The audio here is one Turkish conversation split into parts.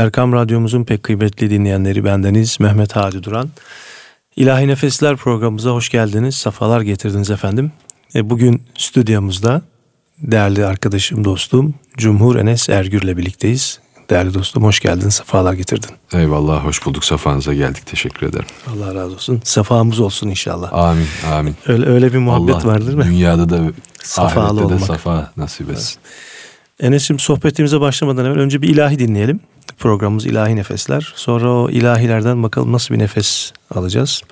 Erkam Radyomuzun pek kıymetli dinleyenleri bendeniz Mehmet Hadi Duran. İlahi Nefesler programımıza hoş geldiniz, safalar getirdiniz efendim. E, bugün stüdyomuzda değerli arkadaşım, dostum Cumhur Enes Ergür'le birlikteyiz. Değerli dostum hoş geldin, safalar getirdin. Eyvallah, hoş bulduk. Safanıza geldik. Teşekkür ederim. Allah razı olsun. Safamız olsun inşallah. Amin, amin. Öyle, öyle bir muhabbet Allah, var değil mi? dünyada da Safalı olmak. de safa nasip etsin. Evet. Enes'im sohbetimize başlamadan evvel önce bir ilahi dinleyelim. Programımız ilahi nefesler. Sonra o ilahilerden bakalım nasıl bir nefes alacağız.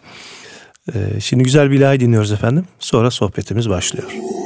Ee, şimdi güzel bir ilahi dinliyoruz efendim. Sonra sohbetimiz başlıyor.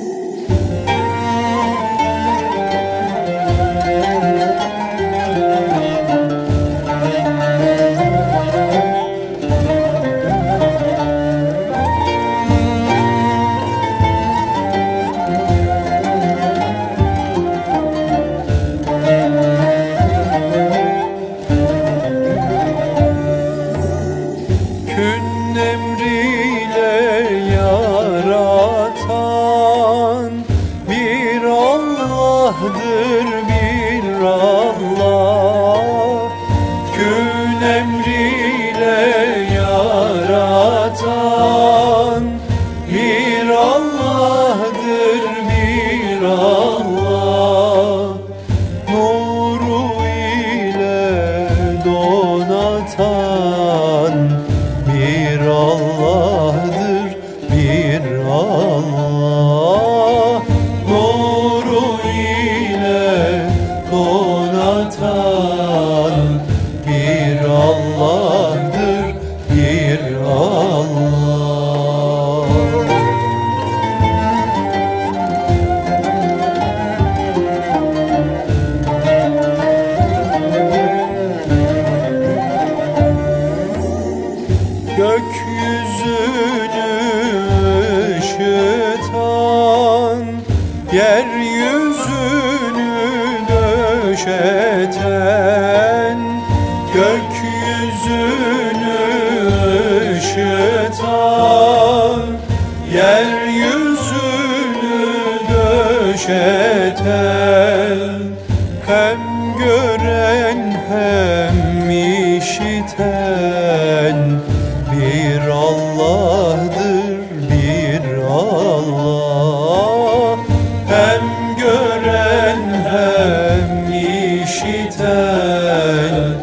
Evet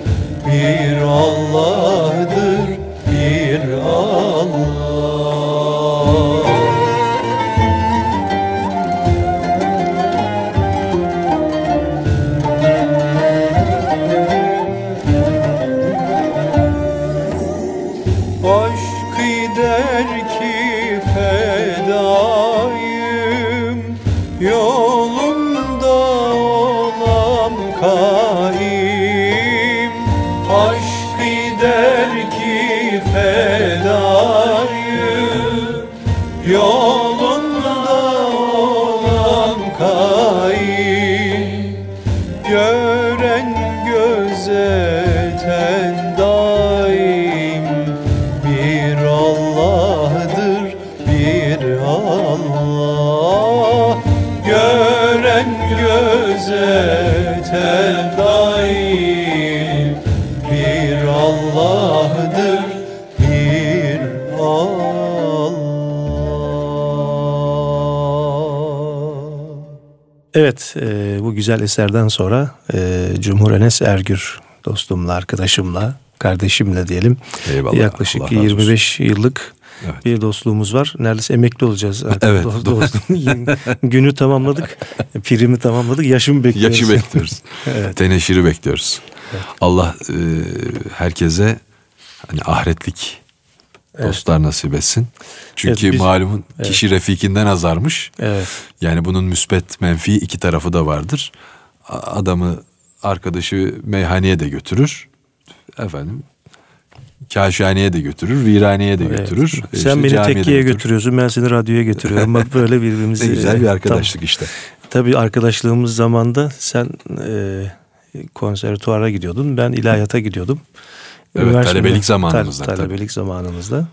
güzel eserden sonra e, Cumhur Enes Ergür dostumla, arkadaşımla, kardeşimle diyelim. Eyvallah, Yaklaşık Allah 25 yıllık evet. bir dostluğumuz var. Neredeyse emekli olacağız. Artık. Evet. Dostum. Günü tamamladık. Primi tamamladık. Yaşımı bekliyoruz. Yaşı bekliyoruz. evet. Teneşiri bekliyoruz. Evet. Allah e, herkese hani ahiretlik evet. dostlar nasip etsin. Çünkü evet, biz, malumun evet. kişi refikinden azarmış. Evet. Yani bunun müspet menfi iki tarafı da vardır. Adamı arkadaşı meyhaneye de götürür. Efendim kaşhaneye de götürür, viraneye de evet. götürür. Sen işte beni tekkiye götürüyorsun, ben seni radyoya götürüyorum. Bak böyle birbirimizi... ne güzel bir arkadaşlık tam, işte. Tabii arkadaşlığımız zamanda sen e, konservatuara gidiyordun, ben ilahiyata gidiyordum. Evet, talebelik zamanımızda. Talebelik tabii. zamanımızda.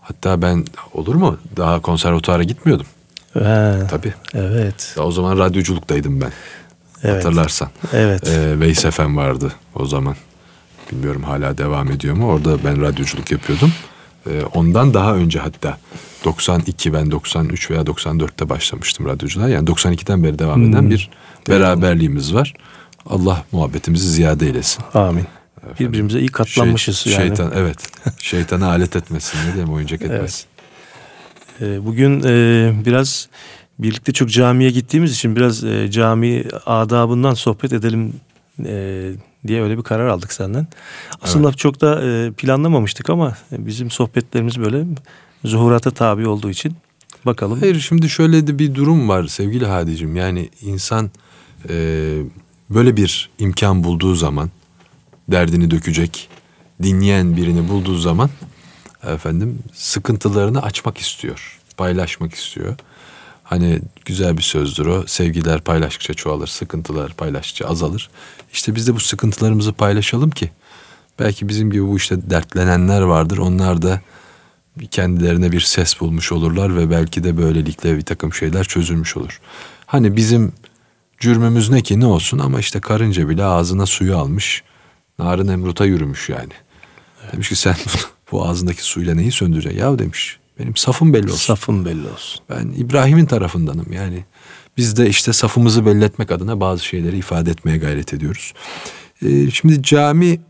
Hatta ben olur mu? Daha konservatuara gitmiyordum. He, tabii. Evet. Daha o zaman radyoculuktaydım ben. Evet. Hatırlarsan. Evet. Ee, Veys Efem vardı o zaman. Bilmiyorum hala devam ediyor mu? Orada ben radyoculuk yapıyordum. Ee, ondan daha önce hatta 92 ben 93 veya 94'te başlamıştım radyoculuğa. Yani 92'den beri devam eden hmm. bir beraberliğimiz var. Allah muhabbetimizi ziyade eylesin. Amin. Efendim, Birbirimize iyi katlanmışız şey, yani. Şeytan evet. Şeytana alet etmesin ne diyeyim oyuncak etmesin. Evet. Ee, bugün e, biraz birlikte çok camiye gittiğimiz için biraz e, cami adabından sohbet edelim e, diye öyle bir karar aldık senden. Aslında evet. çok da e, planlamamıştık ama bizim sohbetlerimiz böyle zuhurata tabi olduğu için bakalım. Hayır şimdi şöyle de bir durum var sevgili Hadicim. Yani insan e, böyle bir imkan bulduğu zaman derdini dökecek, dinleyen birini bulduğu zaman efendim sıkıntılarını açmak istiyor, paylaşmak istiyor. Hani güzel bir sözdür o. Sevgiler paylaştıkça çoğalır, sıkıntılar paylaştıkça azalır. İşte biz de bu sıkıntılarımızı paylaşalım ki belki bizim gibi bu işte dertlenenler vardır. Onlar da kendilerine bir ses bulmuş olurlar ve belki de böylelikle bir takım şeyler çözülmüş olur. Hani bizim cürmümüz ne ki ne olsun ama işte karınca bile ağzına suyu almış. Narın emruta yürümüş yani. Evet. Demiş ki sen bu ağzındaki suyla neyi söndüreceksin? Ya demiş benim safım belli olsun. Safım belli olsun. Ben İbrahim'in tarafındanım yani. Biz de işte safımızı belli etmek adına bazı şeyleri ifade etmeye gayret ediyoruz. Ee, şimdi cami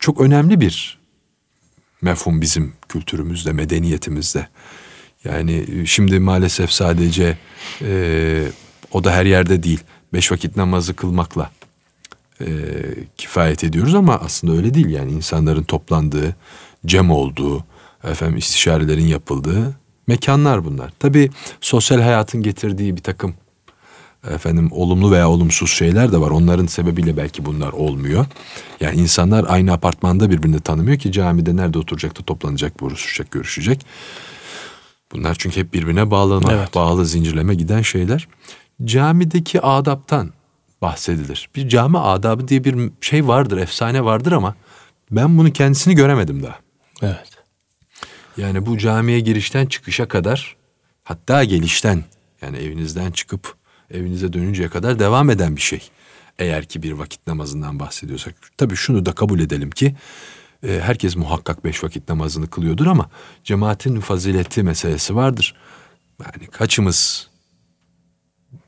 çok önemli bir mefhum bizim kültürümüzde, medeniyetimizde. Yani e, şimdi maalesef sadece e, o da her yerde değil. Beş vakit namazı kılmakla e, kifayet ediyoruz ama aslında öyle değil. Yani insanların toplandığı, cem olduğu, efendim istişarelerin yapıldığı mekanlar bunlar. Tabii sosyal hayatın getirdiği bir takım efendim olumlu veya olumsuz şeyler de var. Onların sebebiyle belki bunlar olmuyor. Yani insanlar aynı apartmanda birbirini tanımıyor ki camide nerede oturacak da toplanacak, buluşacak, görüşecek. Bunlar çünkü hep birbirine bağlama, evet. bağlı zincirleme giden şeyler. Camideki adaptan bahsedilir. Bir cami adabı diye bir şey vardır, efsane vardır ama ben bunu kendisini göremedim daha. Evet. Yani bu camiye girişten çıkışa kadar hatta gelişten yani evinizden çıkıp evinize dönünceye kadar devam eden bir şey. Eğer ki bir vakit namazından bahsediyorsak. Tabii şunu da kabul edelim ki e, herkes muhakkak beş vakit namazını kılıyordur ama cemaatin fazileti meselesi vardır. Yani kaçımız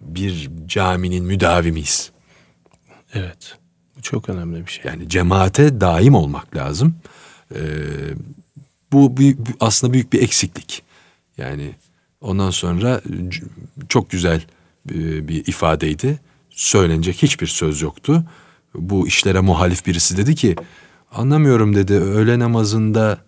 bir caminin müdavimiyiz? Evet. Bu çok önemli bir şey. Yani cemaate daim olmak lazım. Ee, bu büyük, aslında büyük bir eksiklik. Yani ondan sonra çok güzel e, bir ifadeydi. Söylenecek hiçbir söz yoktu. Bu işlere muhalif birisi dedi ki anlamıyorum dedi öğle namazında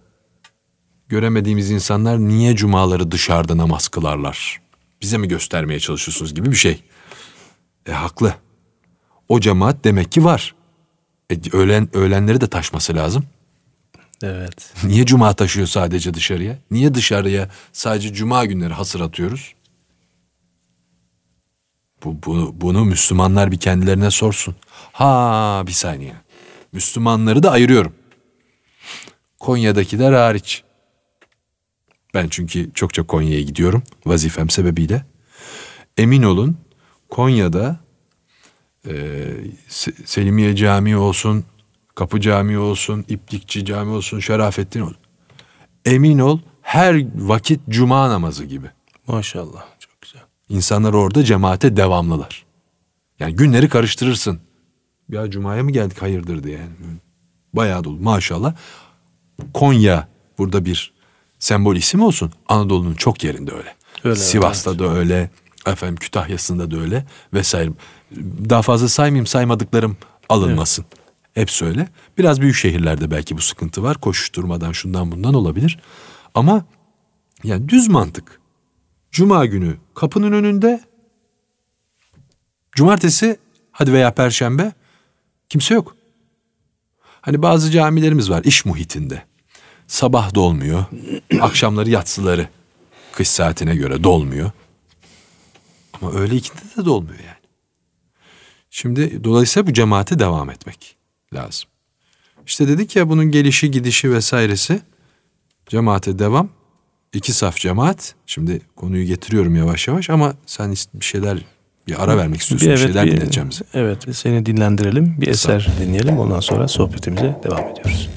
göremediğimiz insanlar niye cumaları dışarıda namaz kılarlar? Bize mi göstermeye çalışıyorsunuz gibi bir şey. E haklı. O cemaat demek ki var. E, öğlen, öğlenleri de taşması lazım. Evet. Niye cuma taşıyor sadece dışarıya? Niye dışarıya sadece cuma günleri hasır atıyoruz? Bu, bu, bunu Müslümanlar bir kendilerine sorsun. Ha bir saniye. Müslümanları da ayırıyorum. Konya'dakiler hariç. Ben çünkü çokça Konya'ya gidiyorum vazifem sebebiyle. Emin olun Konya'da e, Selimiye Camii olsun, Kapı Camii olsun, İplikçi Camii olsun, Şerafettin olsun. Emin ol her vakit cuma namazı gibi. Maşallah çok güzel. İnsanlar orada cemaate devamlılar. Yani günleri karıştırırsın. Ya cumaya mı geldik hayırdır diye. Yani. Bayağı dolu maşallah. Konya burada bir sembol isim olsun. Anadolu'nun çok yerinde öyle. öyle Sivas'ta evet. da öyle. Efendim Kütahya'sında da öyle vesaire. Daha fazla saymayayım saymadıklarım alınmasın. Evet. Hepsi öyle. Biraz büyük şehirlerde belki bu sıkıntı var. Koşuşturmadan şundan bundan olabilir. Ama yani düz mantık. Cuma günü kapının önünde. Cumartesi hadi veya perşembe kimse yok. Hani bazı camilerimiz var iş muhitinde. Sabah dolmuyor. akşamları yatsıları kış saatine göre dolmuyor. Ama öyle ikindi de dolmuyor yani. Şimdi dolayısıyla bu cemaate devam etmek lazım. İşte dedik ya bunun gelişi gidişi vesairesi cemaate devam. iki saf cemaat. Şimdi konuyu getiriyorum yavaş yavaş ama sen bir şeyler Bir ara vermek istiyorsun. Bir, evet, bir şeyler bir, dinleteceğim bize. Evet seni dinlendirelim. Bir eser dinleyelim. Ondan sonra sohbetimize devam ediyoruz.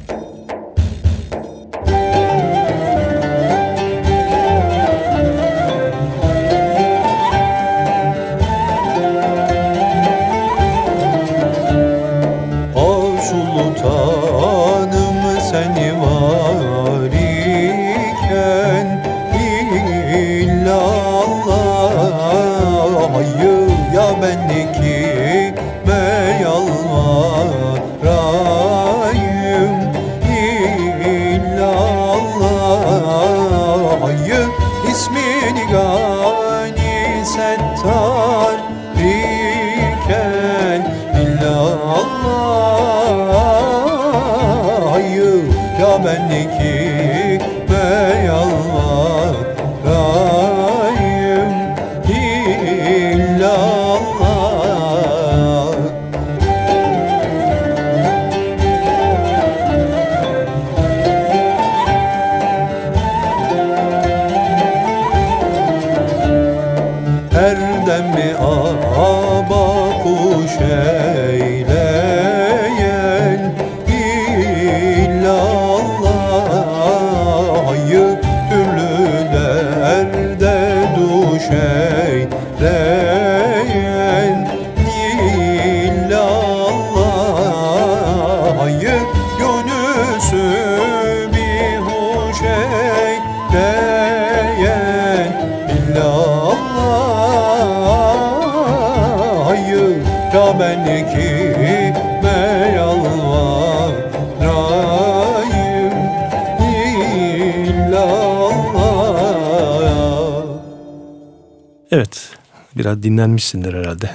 Dinlenmişsindir herhalde.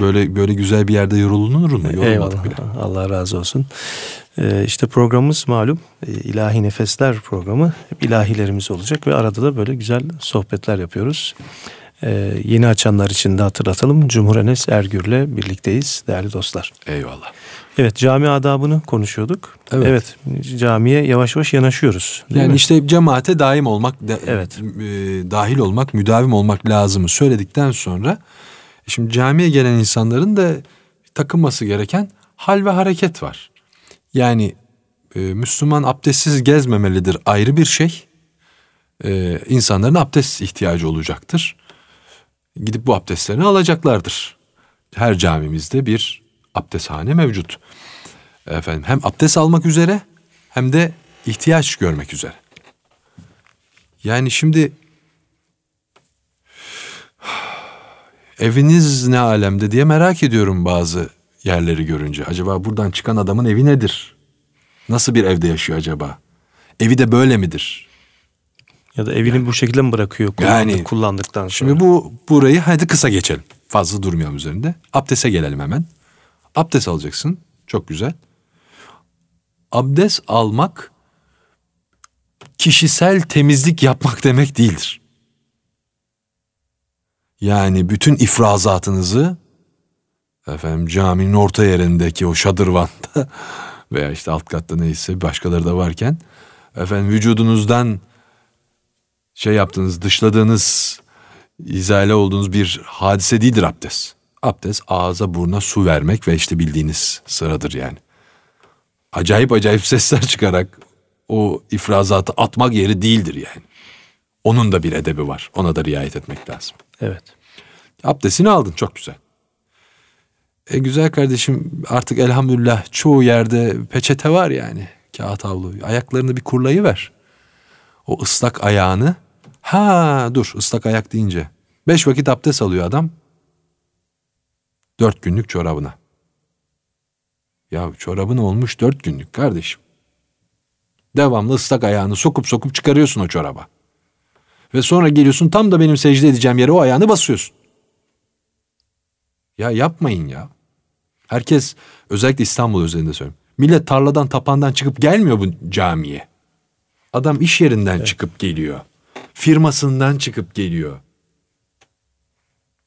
böyle böyle güzel bir yerde yorulunur mu? Yorulmadık bile. Allah razı olsun. Ee, işte programımız malum e, ilahi nefesler programı. Hep ilahilerimiz olacak ve arada da böyle güzel sohbetler yapıyoruz. Ee, yeni açanlar için de hatırlatalım. Cumhur Enes Ergür'le birlikteyiz değerli dostlar. Eyvallah. Evet cami adabını konuşuyorduk. Evet. evet camiye yavaş yavaş yanaşıyoruz. Yani mi? işte cemaate daim olmak, de, evet. e, dahil olmak, müdavim olmak lazımı söyledikten sonra şimdi camiye gelen insanların da takınması gereken hal ve hareket var. Yani e, Müslüman abdestsiz gezmemelidir ayrı bir şey. E, insanların abdest ihtiyacı olacaktır. Gidip bu abdestlerini alacaklardır. Her camimizde bir abdesthane mevcut. Efendim hem abdest almak üzere hem de ihtiyaç görmek üzere. Yani şimdi eviniz ne alemde diye merak ediyorum bazı yerleri görünce. Acaba buradan çıkan adamın evi nedir? Nasıl bir evde yaşıyor acaba? Evi de böyle midir? Ya da evini yani, bu şekilde mi bırakıyor kullandık, yani, kullandıktan sonra? Şimdi bu burayı hadi kısa geçelim. Fazla durmayalım üzerinde. Abdese gelelim hemen. Abdest alacaksın. Çok güzel. Abdest almak kişisel temizlik yapmak demek değildir. Yani bütün ifrazatınızı efendim caminin orta yerindeki o şadırvanda veya işte alt katta neyse başkaları da varken efendim vücudunuzdan şey yaptığınız, dışladığınız, izale olduğunuz bir hadise değildir abdest. Abdest ağza buruna su vermek ve işte bildiğiniz sıradır yani. Acayip acayip sesler çıkarak o ifrazatı atmak yeri değildir yani. Onun da bir edebi var. Ona da riayet etmek lazım. Evet. Abdestini aldın çok güzel. E güzel kardeşim artık elhamdülillah çoğu yerde peçete var yani. Kağıt havlu. Ayaklarını bir kurlayı ver. O ıslak ayağını. Ha dur ıslak ayak deyince. Beş vakit abdest alıyor adam. Dört günlük çorabına. Ya çorabın olmuş dört günlük kardeşim. Devamlı ıslak ayağını sokup sokup çıkarıyorsun o çoraba. Ve sonra geliyorsun tam da benim secde edeceğim yere o ayağını basıyorsun. Ya yapmayın ya. Herkes özellikle İstanbul özelinde söylüyorum. Millet tarladan tapandan çıkıp gelmiyor bu camiye. Adam iş yerinden evet. çıkıp geliyor. Firmasından çıkıp geliyor.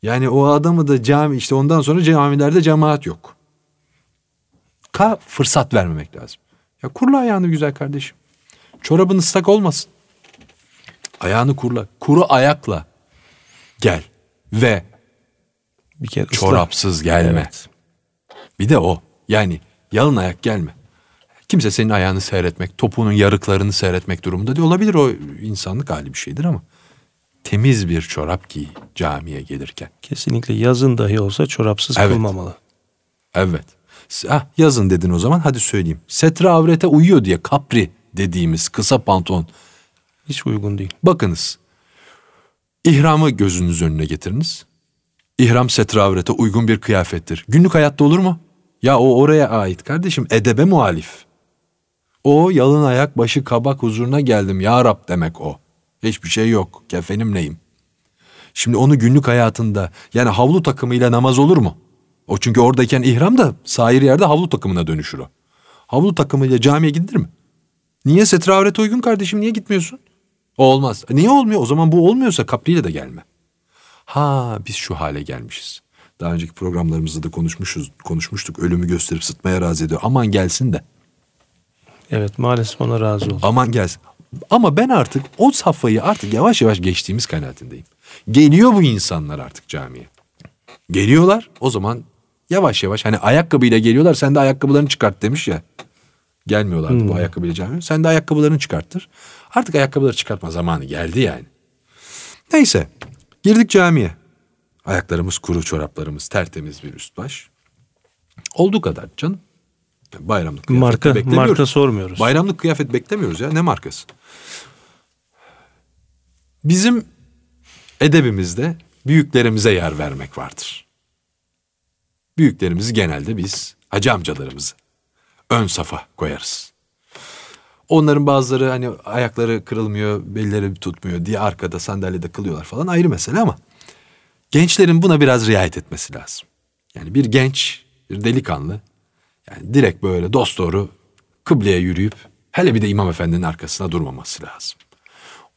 Yani o adamı da cami işte ondan sonra camilerde cemaat yok. Ka fırsat vermemek lazım. Ya kurla ayağını güzel kardeşim. Çorabın ıslak olmasın. Ayağını kurla. Kuru ayakla gel ve Bir kere ıslah. Çorapsız gelme. Evet. Bir de o. Yani yalın ayak gelme. Kimse senin ayağını seyretmek, topuğunun yarıklarını seyretmek durumunda değil. Olabilir o insanlık hali bir şeydir ama temiz bir çorap giy camiye gelirken. Kesinlikle yazın dahi olsa çorapsız Evet. kılmamalı. Evet. Ah, yazın dedin o zaman hadi söyleyeyim. Setre avrete uyuyor diye kapri dediğimiz kısa pantolon. Hiç uygun değil. Bakınız. İhramı gözünüz önüne getiriniz. İhram setre avrete uygun bir kıyafettir. Günlük hayatta olur mu? Ya o oraya ait kardeşim edebe muhalif. O yalın ayak başı kabak huzuruna geldim ya Rab demek o. Hiçbir şey yok. Kefenim neyim? Şimdi onu günlük hayatında yani havlu takımıyla namaz olur mu? O çünkü oradayken ihram da sair yerde havlu takımına dönüşür o. Havlu takımıyla camiye gidilir mi? Niye setre avrete uygun kardeşim niye gitmiyorsun? O olmaz. Niye olmuyor? O zaman bu olmuyorsa kapriyle de gelme. Ha biz şu hale gelmişiz. Daha önceki programlarımızda da konuşmuşuz, konuşmuştuk. Ölümü gösterip sıtmaya razı ediyor. Aman gelsin de. Evet maalesef ona razı oldum. Aman gelsin. Ama ben artık o safhayı artık yavaş yavaş geçtiğimiz kanaatindeyim. Geliyor bu insanlar artık camiye. Geliyorlar o zaman yavaş yavaş hani ayakkabıyla geliyorlar sen de ayakkabılarını çıkart demiş ya. Gelmiyorlardı bu ayakkabıyla camiye. Sen de ayakkabılarını çıkarttır. Artık ayakkabıları çıkartma zamanı geldi yani. Neyse girdik camiye. Ayaklarımız kuru çoraplarımız tertemiz bir üst baş. Olduğu kadar canım. Bayramlık kıyafet Marka beklemiyoruz. marka sormuyoruz. Bayramlık kıyafet beklemiyoruz ya. Ne markası? Bizim edebimizde büyüklerimize yer vermek vardır. Büyüklerimizi genelde biz hacı amcalarımızı ön safa koyarız. Onların bazıları hani ayakları kırılmıyor, belleri tutmuyor diye arkada sandalyede kılıyorlar falan ayrı mesele ama gençlerin buna biraz riayet etmesi lazım. Yani bir genç, bir delikanlı yani direkt böyle dosdoğru kıbleye yürüyüp hele bir de İmam Efendi'nin arkasına durmaması lazım.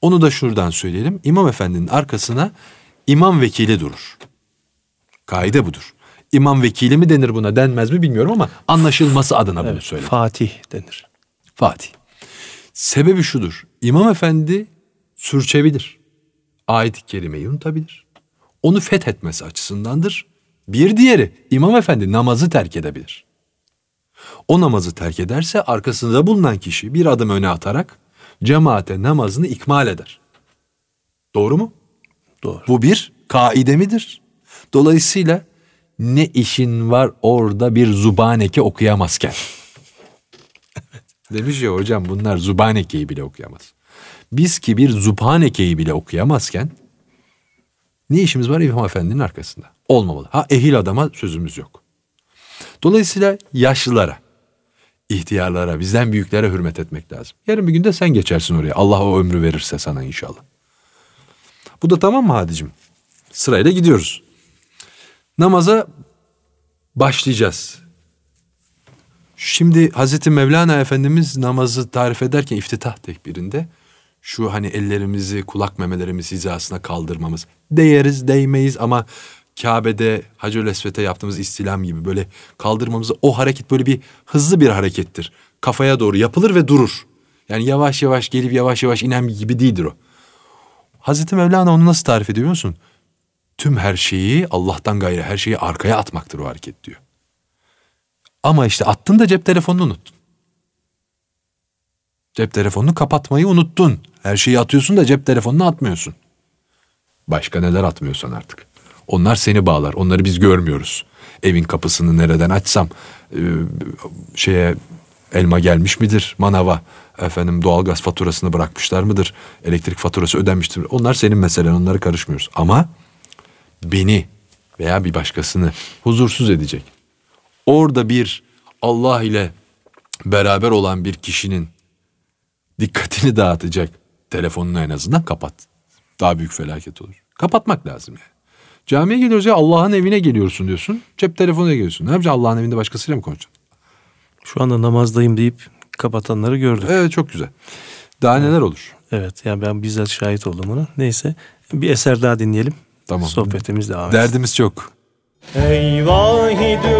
Onu da şuradan söyleyelim. İmam Efendi'nin arkasına imam vekili durur. Kaide budur. İmam vekili mi denir buna denmez mi bilmiyorum ama anlaşılması adına bunu Evet. Fatih denir. Fatih. Sebebi şudur. İmam Efendi sürçebilir. Ayet-i kerimeyi unutabilir. Onu fethetmesi açısındandır. Bir diğeri İmam Efendi namazı terk edebilir. O namazı terk ederse arkasında bulunan kişi bir adım öne atarak cemaate namazını ikmal eder. Doğru mu? Doğru. Bu bir kaide midir? Dolayısıyla ne işin var orada bir zubaneke okuyamazken? Demiş ya hocam bunlar zubanekeyi bile okuyamaz. Biz ki bir zubanekeyi bile okuyamazken ne işimiz var İmam Efendi'nin arkasında? Olmamalı. Ha ehil adama sözümüz yok. Dolayısıyla yaşlılara, ihtiyarlara, bizden büyüklere hürmet etmek lazım. Yarın bir günde sen geçersin oraya. Allah o ömrü verirse sana inşallah. Bu da tamam mı Hadicim? Sırayla gidiyoruz. Namaza başlayacağız. Şimdi Hazreti Mevlana Efendimiz namazı tarif ederken iftitah tekbirinde şu hani ellerimizi kulak memelerimiz hizasına kaldırmamız. Değeriz değmeyiz ama Kabe'de Hacı Esvet'e yaptığımız istilam gibi böyle kaldırmamızı o hareket böyle bir hızlı bir harekettir. Kafaya doğru yapılır ve durur. Yani yavaş yavaş gelip yavaş yavaş inen gibi değildir o. Hazreti Mevlana onu nasıl tarif ediyor musun? Tüm her şeyi Allah'tan gayrı her şeyi arkaya atmaktır o hareket diyor. Ama işte attın da cep telefonunu unuttun. Cep telefonunu kapatmayı unuttun. Her şeyi atıyorsun da cep telefonunu atmıyorsun. Başka neler atmıyorsan artık. Onlar seni bağlar. Onları biz görmüyoruz. Evin kapısını nereden açsam e, şeye elma gelmiş midir manava? Efendim doğalgaz faturasını bırakmışlar mıdır? Elektrik faturası ödenmiştir. mi? Onlar senin meselen. Onlara karışmıyoruz. Ama beni veya bir başkasını huzursuz edecek. Orada bir Allah ile beraber olan bir kişinin dikkatini dağıtacak telefonunu en azından kapat. Daha büyük felaket olur. Kapatmak lazım yani. Camiye geliyoruz ya Allah'ın evine geliyorsun diyorsun. Cep telefonuna geliyorsun. Ne yapacaksın Allah'ın evinde başkasıyla mı konuşacaksın? Şu anda namazdayım deyip kapatanları gördük. Evet çok güzel. Daha neler olur? Evet yani ben bizzat şahit oldum ona. Neyse bir eser daha dinleyelim. Tamam. Sohbetimiz devam etsin. Derdimiz çok. Ey vahidü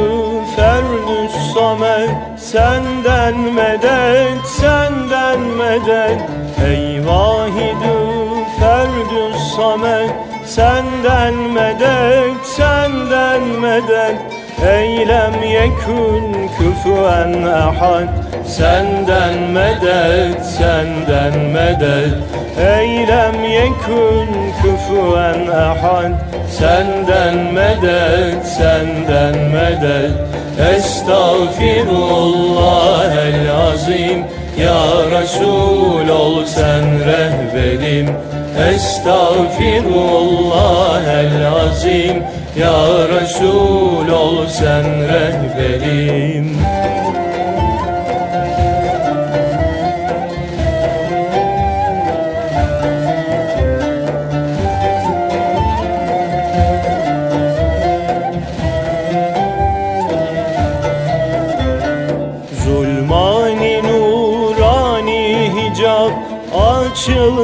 ferdü samet Senden medet, senden medet Ey vahidü ferdü samet Senden medet, senden medet Eylem yekun küfüen ahad Senden medet, senden medet. Eylem yekun küfüen ahad Senden medet, senden medet. Estağfirullah el azim. Ya Resul ol sen rehberim. Estağfirullah el azim. Ya Resul ol sen rehberim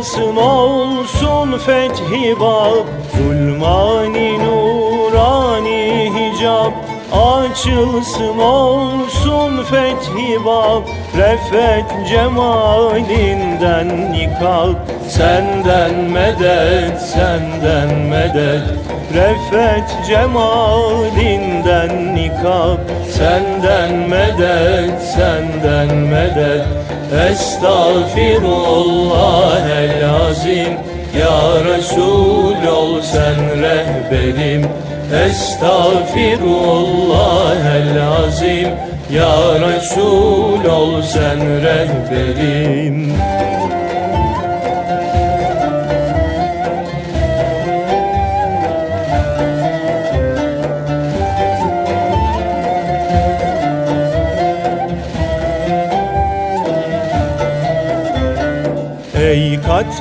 Açılsın olsun fethi bab. Zulmani nurani hicab. Açılsın olsun fethi bab. Refet cemalinden nikab. Senden medet, senden medet. Refet cemalinden nikab. Senden medet, senden medet Estağfirullah el azim. Ya Resul ol sen rehberim. Estağfirullah el azim. Ya Resul ol sen rehberim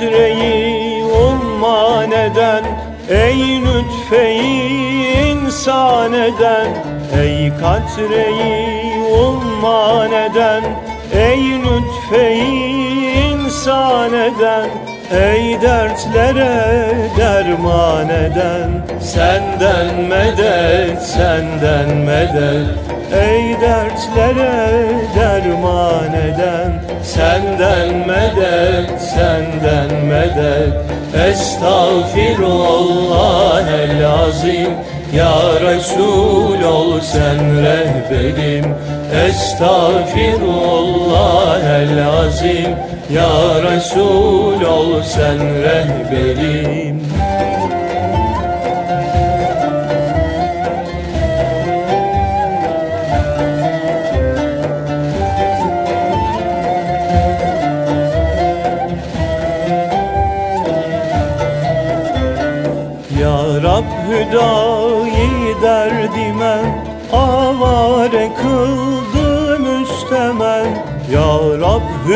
Ey katreyi umman eden Ey lütfeyi insan eden. Ey katreyi umman eden Ey lütfeyi insan eden Ey dertlere derman eden Senden medet, senden medet. Ey dertlere derman eden Senden medet, senden medet. Estağfirullah el azim Ya Resul ol sen rehberim. Estağfirullah el azim Ya Resul ol sen rehberim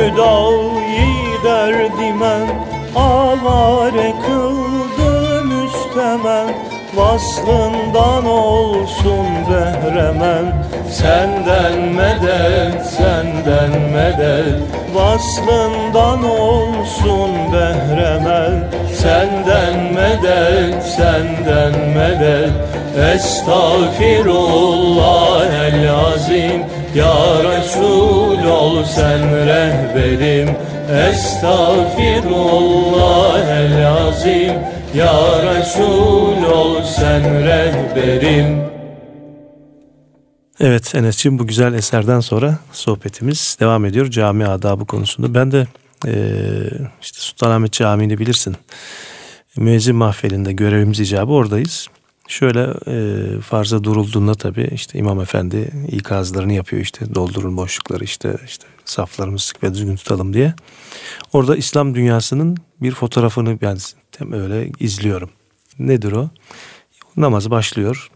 hüdayi derdime avare kıldı müstemen Vaslından olsun behremen. Senden medet, senden medet Vaslından olsun behremen. Senden medet, senden medet Estağfirullah el azim Ya Resul ol sen rehberim Estağfirullah el azim Ya Resul ol sen rehberim Evet Enes'ciğim bu güzel eserden sonra sohbetimiz devam ediyor cami adabı konusunda. Ben de işte Sultanahmet Camii'ni bilirsin. Müezzin mahfilinde görevimiz icabı oradayız. Şöyle e, farza durulduğunda tabii işte İmam Efendi ikazlarını yapıyor işte doldurun boşlukları işte işte saflarımızı sık ve düzgün tutalım diye. Orada İslam dünyasının bir fotoğrafını ben tam öyle izliyorum. Nedir o? Namaz başlıyor.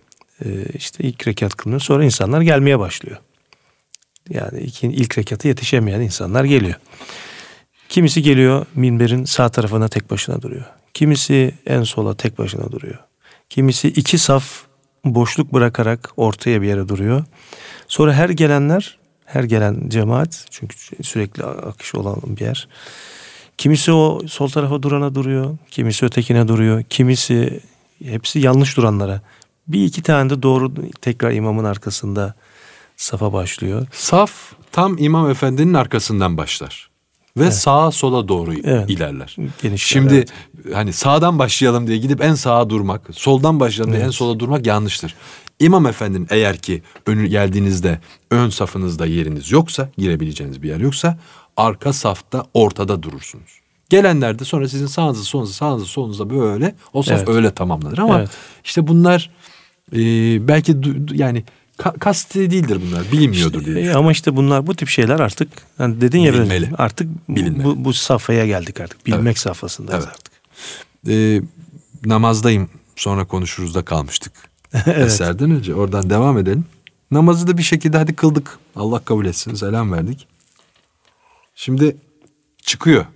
Ee, işte ilk rekat kılınıyor. Sonra insanlar gelmeye başlıyor. Yani ilk, ilk rekata yetişemeyen insanlar geliyor. Kimisi geliyor minberin sağ tarafına tek başına duruyor. Kimisi en sola tek başına duruyor. Kimisi iki saf boşluk bırakarak ortaya bir yere duruyor. Sonra her gelenler, her gelen cemaat çünkü sürekli akış olan bir yer. Kimisi o sol tarafa durana duruyor, kimisi ötekine duruyor, kimisi hepsi yanlış duranlara. Bir iki tane de doğru tekrar imamın arkasında safa başlıyor. Saf tam İmam Efendi'nin arkasından başlar. Ve evet. sağa sola doğru evet. ilerler. Genişler, Şimdi evet. hani sağdan başlayalım diye gidip en sağa durmak, soldan başlayalım evet. diye en sola durmak yanlıştır. İmam efendinin eğer ki önü geldiğinizde ön safınızda yeriniz yoksa, girebileceğiniz bir yer yoksa arka safta ortada durursunuz. Gelenler de sonra sizin sağınızı solunuzu sağınızı solunuza böyle o saf evet. öyle tamamlanır ama evet. işte bunlar e, belki yani ka- kasti değildir bunlar bilinmiyordur işte, diye. E, ama işte bunlar bu tip şeyler artık yani dedin ya Bilinmeli. artık Bilinmeli. bu, bu safhaya geldik artık bilmek evet. safhasındayız evet. artık. E, namazdayım sonra konuşuruz da kalmıştık. evet. Eserden önce oradan devam edelim. Namazı da bir şekilde hadi kıldık. Allah kabul etsin. Selam verdik. Şimdi çıkıyor.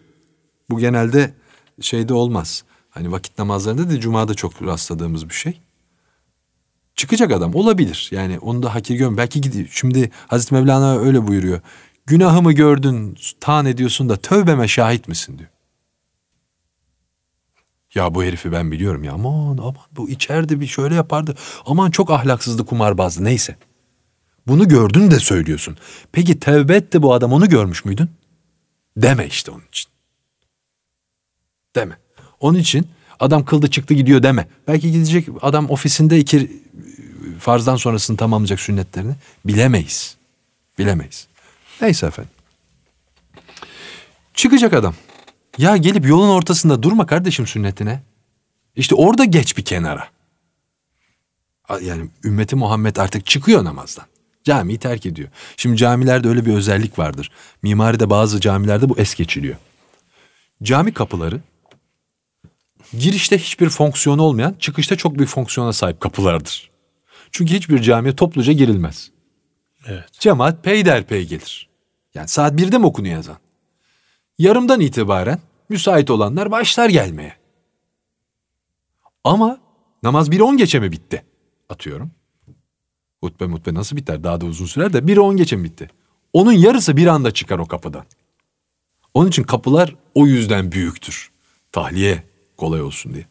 Bu genelde şeyde olmaz. Hani vakit namazlarında da cumada çok rastladığımız bir şey. Çıkacak adam olabilir. Yani onu da hakir görmüyor. Belki gidiyor. Şimdi Hazreti Mevlana öyle buyuruyor. Günahımı gördün, tan ediyorsun da tövbeme şahit misin diyor. Ya bu herifi ben biliyorum ya aman aman bu içeride bir şöyle yapardı. Aman çok ahlaksızdı kumarbazdı neyse. Bunu gördün de söylüyorsun. Peki tevbe etti bu adam onu görmüş müydün? Deme işte onun için. Deme. Onun için adam kıldı çıktı gidiyor deme. Belki gidecek adam ofisinde iki farzdan sonrasını tamamlayacak sünnetlerini. Bilemeyiz. Bilemeyiz. Neyse efendim. Çıkacak adam. Ya gelip yolun ortasında durma kardeşim sünnetine. İşte orada geç bir kenara. Yani ümmeti Muhammed artık çıkıyor namazdan. Camiyi terk ediyor. Şimdi camilerde öyle bir özellik vardır. Mimaride bazı camilerde bu es geçiliyor. Cami kapıları girişte hiçbir fonksiyonu olmayan, çıkışta çok büyük fonksiyona sahip kapılardır. Çünkü hiçbir camiye topluca girilmez. Evet. Cemaat peyderpey gelir. Yani saat birde mi okunuyor yazan? Yarımdan itibaren müsait olanlar başlar gelmeye. Ama namaz bir on geçe mi bitti? Atıyorum. Hutbe mutbe nasıl biter? Daha da uzun sürer de bir on geçe mi bitti? Onun yarısı bir anda çıkar o kapıdan. Onun için kapılar o yüzden büyüktür. Tahliye kolay olsun diye.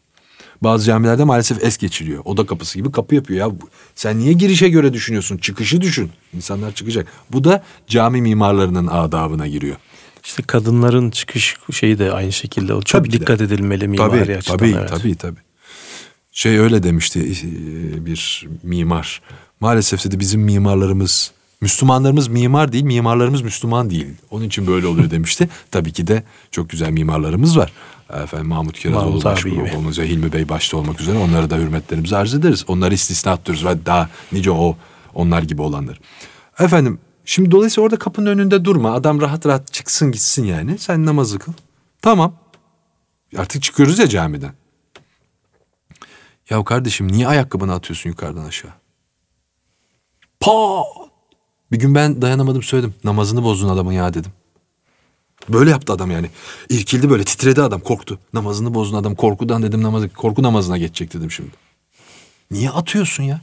Bazı camilerde maalesef es geçiliyor. Oda kapısı gibi kapı yapıyor ya. Sen niye girişe göre düşünüyorsun? Çıkışı düşün. İnsanlar çıkacak. Bu da cami mimarlarının adabına giriyor. İşte kadınların çıkış şeyi de aynı şekilde. O çok tabii dikkat de. edilmeli mimari tabii, açıdan. Tabii, evet. tabii, tabii. Şey öyle demişti e, bir mimar. Maalesef dedi bizim mimarlarımız Müslümanlarımız mimar değil, mimarlarımız Müslüman değil. Onun için böyle oluyor demişti. Tabii ki de çok güzel mimarlarımız var. Efendim Mahmut Kirazoğlu başbuğumuz ve Hilmi Bey başta olmak üzere onlara da hürmetlerimizi arz ederiz. Onları istisna tutuyoruz ve daha nice o onlar gibi olanlar. Efendim şimdi dolayısıyla orada kapının önünde durma. Adam rahat rahat çıksın gitsin yani. Sen namazı kıl. Tamam. Artık çıkıyoruz ya camiden. Ya kardeşim niye ayakkabını atıyorsun yukarıdan aşağı? Pa! Bir gün ben dayanamadım söyledim. Namazını bozdun adamın ya dedim. Böyle yaptı adam yani. İrkildi böyle titredi adam korktu. Namazını bozdun adam korkudan dedim namazı korku namazına geçecek dedim şimdi. Niye atıyorsun ya?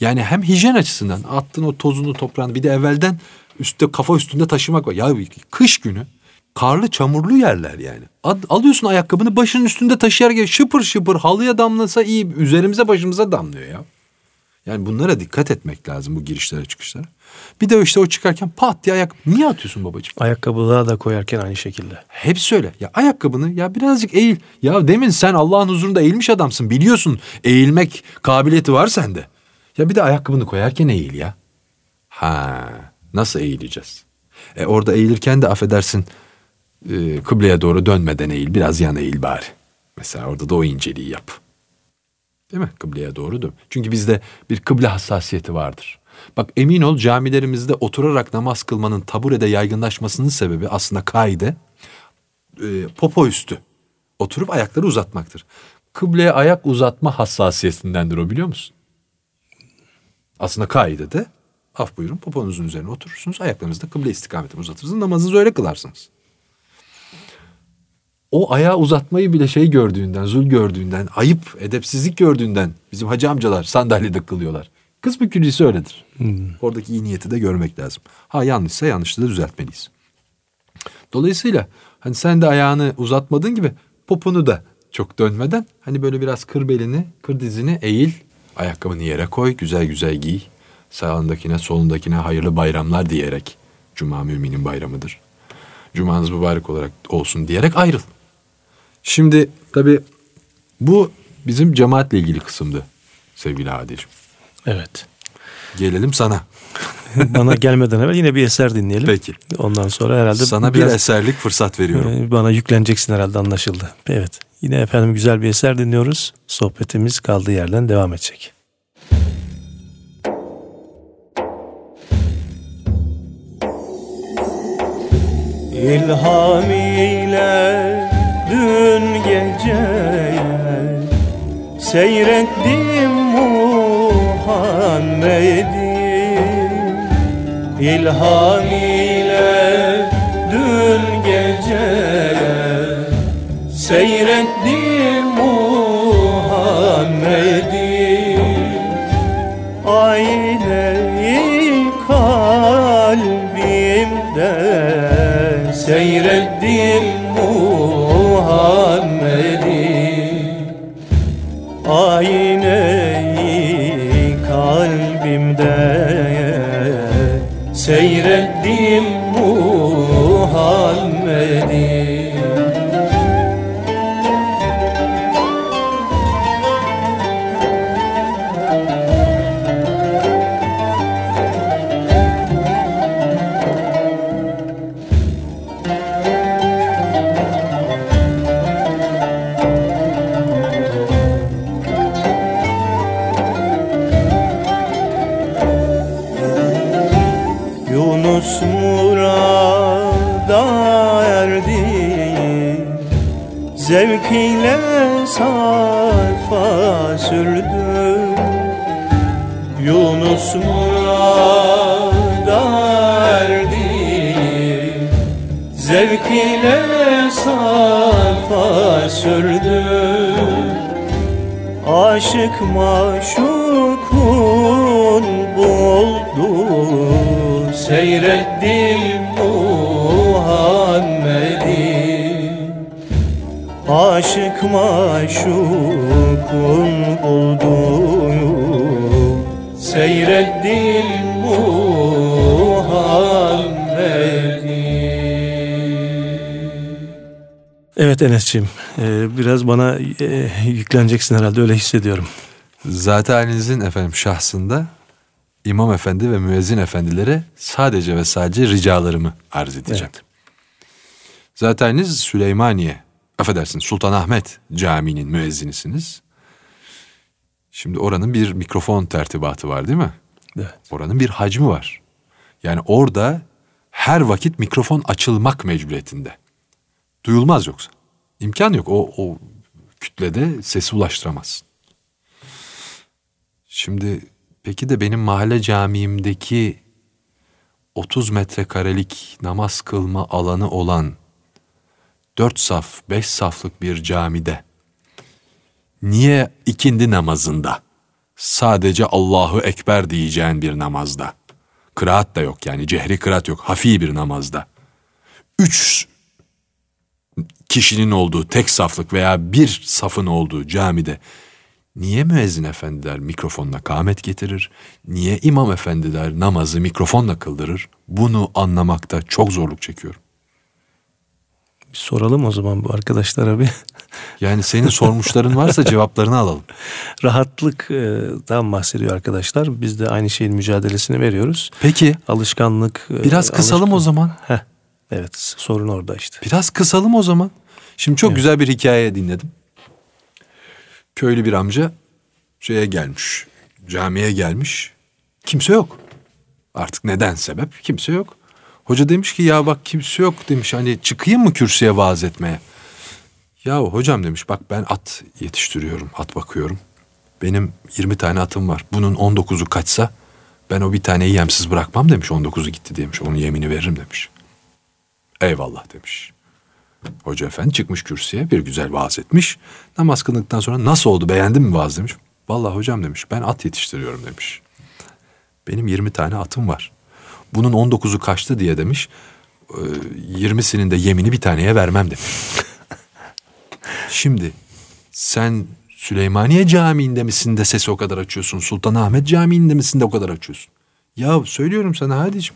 Yani hem hijyen açısından attın o tozunu toprağını bir de evvelden üstte kafa üstünde taşımak var. Ya kış günü karlı çamurlu yerler yani. Ad, alıyorsun ayakkabını başının üstünde taşıyarken şıpır şıpır halıya damlasa iyi üzerimize başımıza damlıyor ya. Yani bunlara dikkat etmek lazım bu girişlere çıkışlara. Bir de işte o çıkarken pat diye ayak niye atıyorsun babacığım? Ayakkabılığa da koyarken aynı şekilde. Hepsi öyle. Ya ayakkabını ya birazcık eğil. Ya demin sen Allah'ın huzurunda eğilmiş adamsın. Biliyorsun eğilmek kabiliyeti var sende. Ya bir de ayakkabını koyarken eğil ya. Ha nasıl eğileceğiz? E orada eğilirken de affedersin e, kıbleye doğru dönmeden eğil. Biraz yan eğil bari. Mesela orada da o inceliği yap. Değil mi? Kıbleye doğru dön. Çünkü bizde bir kıble hassasiyeti vardır. Bak emin ol camilerimizde oturarak namaz kılmanın taburede yaygınlaşmasının sebebi aslında kaide e, popo üstü. Oturup ayakları uzatmaktır. Kıbleye ayak uzatma hassasiyetindendir o biliyor musun? Aslında kaide de af buyurun poponuzun üzerine oturursunuz. Ayaklarınızı da kıble istikametine uzatırsınız. Namazınızı öyle kılarsınız. O ayağı uzatmayı bile şey gördüğünden, zul gördüğünden, ayıp, edepsizlik gördüğünden bizim hacı amcalar sandalyede kılıyorlar. Kısmı küllisi öyledir. Hmm. Oradaki iyi niyeti de görmek lazım. Ha yanlışsa yanlışı da düzeltmeliyiz. Dolayısıyla hani sen de ayağını uzatmadığın gibi popunu da çok dönmeden hani böyle biraz kır belini, kır dizini eğil. Ayakkabını yere koy, güzel güzel giy. Sağındakine, solundakine hayırlı bayramlar diyerek. Cuma müminin bayramıdır. Cumanız mübarek olarak olsun diyerek ayrıl. Şimdi tabii bu bizim cemaatle ilgili kısımdı sevgili Adil'ciğim. Evet. Gelelim sana. bana gelmeden evvel yine bir eser dinleyelim. Peki. Ondan sonra herhalde sana bir eserlik fırsat veriyorum. E, bana yükleneceksin herhalde anlaşıldı. Evet. Yine efendim güzel bir eser dinliyoruz. Sohbetimiz kaldığı yerden devam edecek. İlham ile dün geceye Seyrettim Muhammed'i İlham ile dün geceye Seyrettim Muhammed'i Ayneyi kalbimde Seyrettim Muhammed'i Ayneyi kalbimde Yunus murada erdi Zevk ile sarfa sürdü Yunus murada erdi Zevk ile sarfa sürdü Aşık maşukun buldu Seyrettim Muhammed'i Aşık maşukun bulduğu Seyrettim Muhammed'i Evet Enes'ciğim e, biraz bana e, yükleneceksin herhalde öyle hissediyorum. Zaten halinizin efendim şahsında imam efendi ve müezzin efendilere sadece ve sadece ricalarımı arz edeceğim. Evet. Zaten haliniz Süleymaniye, affedersin Sultanahmet Camii'nin müezzinisiniz. Şimdi oranın bir mikrofon tertibatı var değil mi? Evet. Oranın bir hacmi var. Yani orada her vakit mikrofon açılmak mecburiyetinde. Duyulmaz yoksa. İmkan yok. O, o kütlede sesi ulaştıramazsın. Şimdi peki de benim mahalle camiimdeki 30 metrekarelik namaz kılma alanı olan 4 saf, 5 saflık bir camide niye ikindi namazında? Sadece Allahu Ekber diyeceğin bir namazda. Kıraat da yok yani cehri kıraat yok hafi bir namazda. Üç kişinin olduğu tek saflık veya bir safın olduğu camide niye müezzin efendiler mikrofonla kâmet getirir? Niye imam efendiler namazı mikrofonla kıldırır? Bunu anlamakta çok zorluk çekiyorum. Bir soralım o zaman bu arkadaşlara bir Yani senin sormuşların varsa cevaplarını alalım. rahatlıktan bahsediyor arkadaşlar. Biz de aynı şeyin mücadelesini veriyoruz. Peki Alışkanlık. e, biraz kısalım o zaman. Heh, evet sorun orada işte. Biraz kısalım o zaman. Şimdi çok güzel bir hikaye dinledim. Köylü bir amca şeye gelmiş. Camiye gelmiş. Kimse yok. Artık neden sebep? Kimse yok. Hoca demiş ki ya bak kimse yok demiş. Hani çıkayım mı kürsüye vaaz etmeye? Ya hocam demiş bak ben at yetiştiriyorum. At bakıyorum. Benim 20 tane atım var. Bunun 19'u kaçsa ben o bir taneyi yemsiz bırakmam demiş. 19'u gitti demiş. Onun yemini veririm demiş. Eyvallah demiş. Hoca efendi çıkmış kürsüye bir güzel vaaz etmiş. Namaz kıldıktan sonra nasıl oldu beğendin mi vaaz demiş. Vallahi hocam demiş ben at yetiştiriyorum demiş. Benim 20 tane atım var. Bunun 19'u kaçtı diye demiş. "e, 20'sinin de yemini bir taneye vermem demiş. Şimdi sen Süleymaniye Camii'nde misin de sesi o kadar açıyorsun? Sultanahmet Camii'nde misin de o kadar açıyorsun? Ya söylüyorum sana hadiciğim.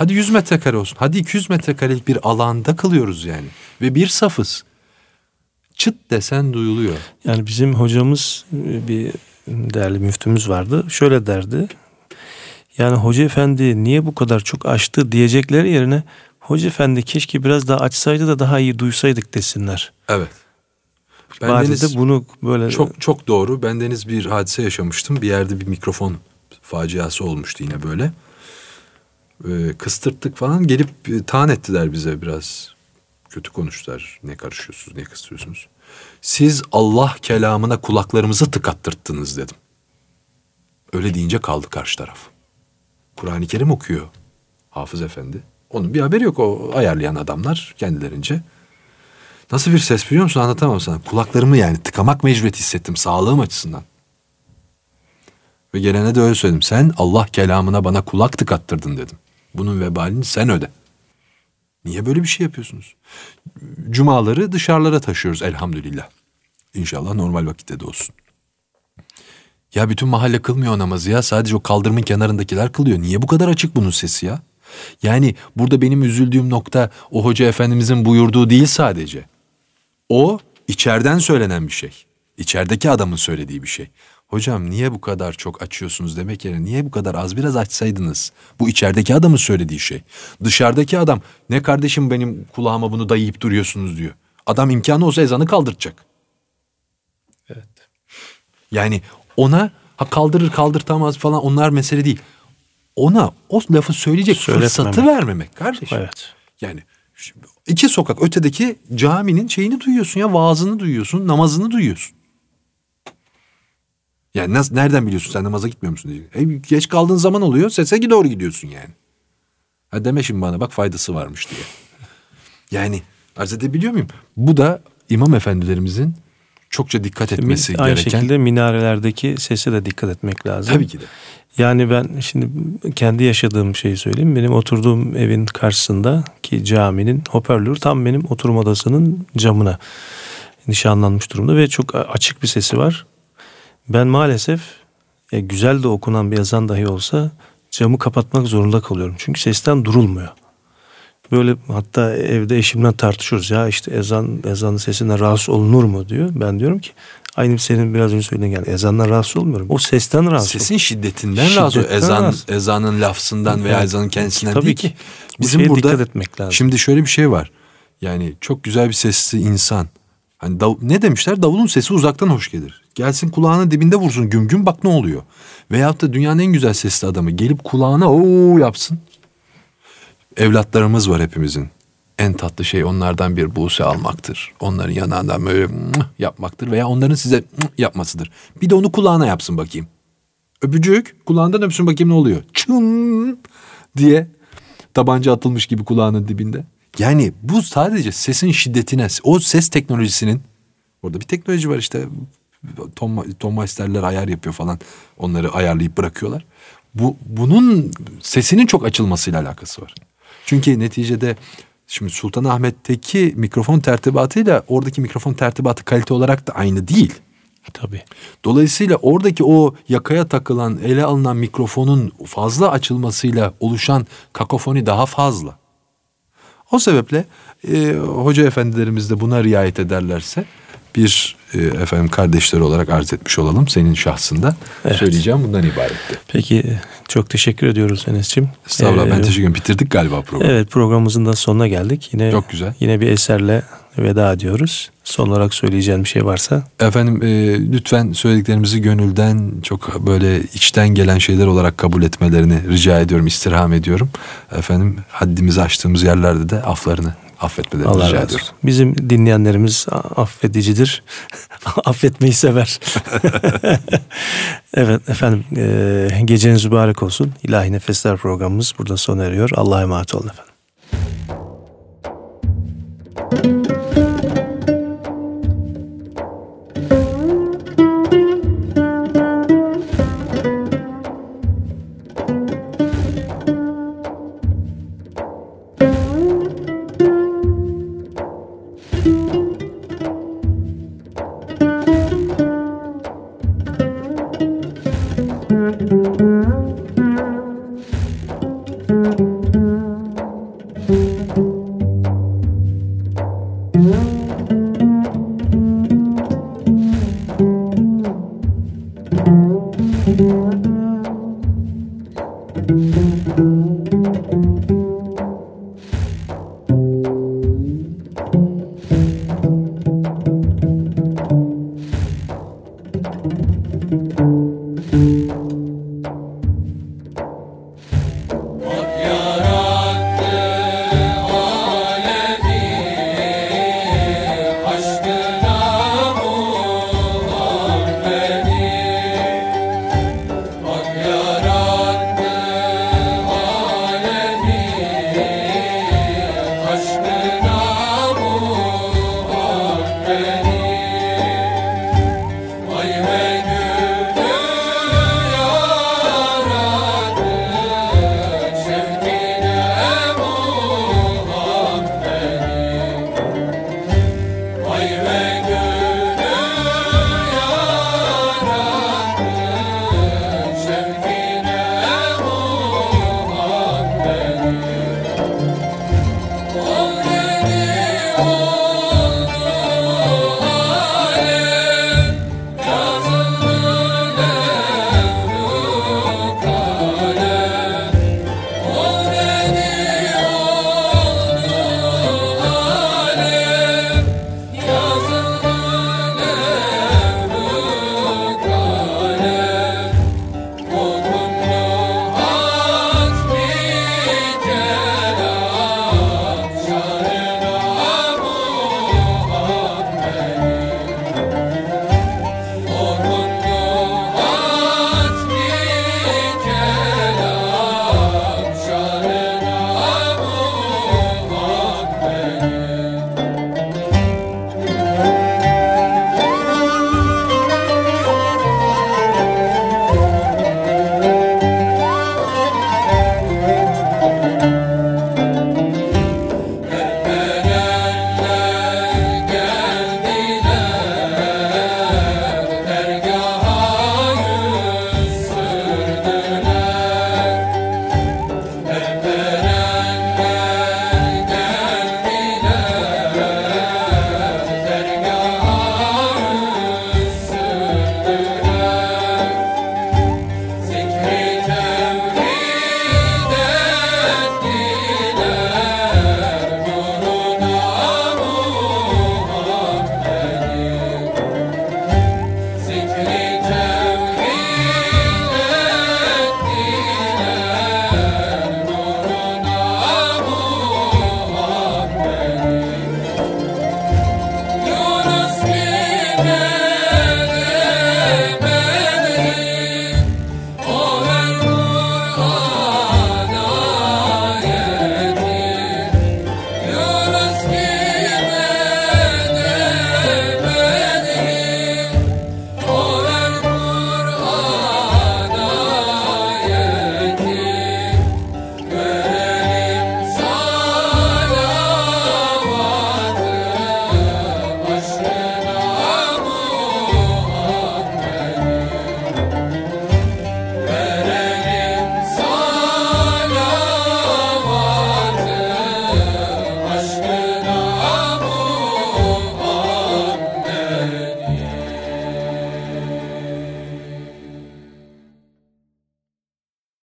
Hadi 100 metrekare olsun. Hadi 200 metrekarelik bir alanda kılıyoruz yani. Ve bir safız. Çıt desen duyuluyor. Yani bizim hocamız e, bir değerli müftümüz vardı. Şöyle derdi. Yani hoca efendi niye bu kadar çok açtı diyecekleri yerine hoca efendi keşke biraz daha açsaydı da daha iyi duysaydık desinler. Evet. Bendeniz de bunu böyle çok çok doğru. Bendeniz bir hadise yaşamıştım. Bir yerde bir mikrofon faciası olmuştu yine böyle. Ee, kıstırttık falan gelip e, taan ettiler bize biraz. Kötü konuştular. Ne karışıyorsunuz, ne kıstırıyorsunuz? Siz Allah kelamına kulaklarımızı tıkattırttınız dedim. Öyle deyince kaldı karşı taraf. Kur'an-ı Kerim okuyor Hafız Efendi. Onun bir haberi yok o ayarlayan adamlar kendilerince. Nasıl bir ses biliyor musun anlatamam sana. Kulaklarımı yani tıkamak mecburiyeti hissettim sağlığım açısından. Ve gelene de öyle söyledim. Sen Allah kelamına bana kulak tıkattırdın dedim. Bunun vebalini sen öde. Niye böyle bir şey yapıyorsunuz? Cumaları dışarılara taşıyoruz elhamdülillah. İnşallah normal vakitte de olsun. Ya bütün mahalle kılmıyor namazı ya. Sadece o kaldırımın kenarındakiler kılıyor. Niye bu kadar açık bunun sesi ya? Yani burada benim üzüldüğüm nokta o hoca efendimizin buyurduğu değil sadece. O içeriden söylenen bir şey. İçerideki adamın söylediği bir şey. Hocam niye bu kadar çok açıyorsunuz demek yerine niye bu kadar az biraz açsaydınız? Bu içerideki adamın söylediği şey. Dışarıdaki adam ne kardeşim benim kulağıma bunu dayayıp duruyorsunuz diyor. Adam imkanı olsa ezanı kaldıracak. Evet. Yani ona ha kaldırır kaldırtamaz falan onlar mesele değil. Ona o lafı söyleyecek Söyletmemek. fırsatı vermemek kardeşim. Evet. Yani iki sokak ötedeki caminin şeyini duyuyorsun ya vaazını duyuyorsun namazını duyuyorsun. Yani nasıl, nereden biliyorsun sen namaza gitmiyor musun diyecek. E, geç kaldığın zaman oluyor sese doğru gidiyorsun yani. Ha deme şimdi bana bak faydası varmış diye. Yani arz edebiliyor muyum? Bu da imam efendilerimizin çokça dikkat etmesi Aynı gereken. şekilde minarelerdeki sese de dikkat etmek lazım. Tabii ki de. Yani ben şimdi kendi yaşadığım şeyi söyleyeyim. Benim oturduğum evin karşısında ki caminin hoparlörü tam benim oturma odasının camına nişanlanmış durumda ve çok açık bir sesi var. Ben maalesef e, güzel de okunan bir yazan dahi olsa camı kapatmak zorunda kalıyorum. Çünkü sesten durulmuyor. Böyle hatta evde eşimle tartışıyoruz. Ya işte ezan ezanın sesinden rahatsız olunur mu diyor. Ben diyorum ki aynı senin biraz önce söylediğin yani ezandan rahatsız olmuyorum. O sesten rahatsız Sesin şiddetinden rahatsız oluyor. Ezan, rahatsız. ezanın lafzından veya Evet. ezanın kendisinden Tabii değil ki. Bu Bizim şeye burada dikkat etmek lazım. Şimdi şöyle bir şey var. Yani çok güzel bir sesli insan. Hani dav- ne demişler? Davulun sesi uzaktan hoş gelir. Gelsin kulağının dibinde vursun güm güm bak ne oluyor. Veyahut da dünyanın en güzel sesli adamı gelip kulağına o yapsın. Evlatlarımız var hepimizin. En tatlı şey onlardan bir buse almaktır. Onların yanağından böyle yapmaktır veya onların size yapmasıdır. Bir de onu kulağına yapsın bakayım. Öpücük kulağından öpsün bakayım ne oluyor. Çın diye tabanca atılmış gibi kulağının dibinde. Yani bu sadece sesin şiddetine, o ses teknolojisinin orada bir teknoloji var işte Tom, Tom Meister'ler ayar yapıyor falan. Onları ayarlayıp bırakıyorlar. Bu bunun sesinin çok açılmasıyla alakası var. Çünkü neticede şimdi Sultanahmet'teki mikrofon tertibatıyla oradaki mikrofon tertibatı kalite olarak da aynı değil. Tabii. Dolayısıyla oradaki o yakaya takılan, ele alınan mikrofonun fazla açılmasıyla oluşan kakofoni daha fazla. O sebeple e, hoca efendilerimiz de buna riayet ederlerse bir e, efendim kardeşleri olarak arz etmiş olalım senin şahsında. Evet. Söyleyeceğim bundan ibaretti. Peki çok teşekkür ediyoruz Enes'ciğim. Estağfurullah ben Ee, teşekkür ederim. Bitirdik galiba programı. Evet programımızın da sonuna geldik. Yine Çok güzel. Yine bir eserle veda ediyoruz. Son olarak söyleyeceğim bir şey varsa. Efendim e, lütfen söylediklerimizi gönülden çok böyle içten gelen şeyler olarak kabul etmelerini rica ediyorum, istirham ediyorum. Efendim haddimizi aştığımız yerlerde de aflarını affetmelerini Allah rica razı ediyorum. olsun. Bizim dinleyenlerimiz affedicidir. Affetmeyi sever. evet efendim e, geceniz mübarek olsun. İlahi Nefesler programımız burada sona eriyor. Allah'a emanet olun efendim.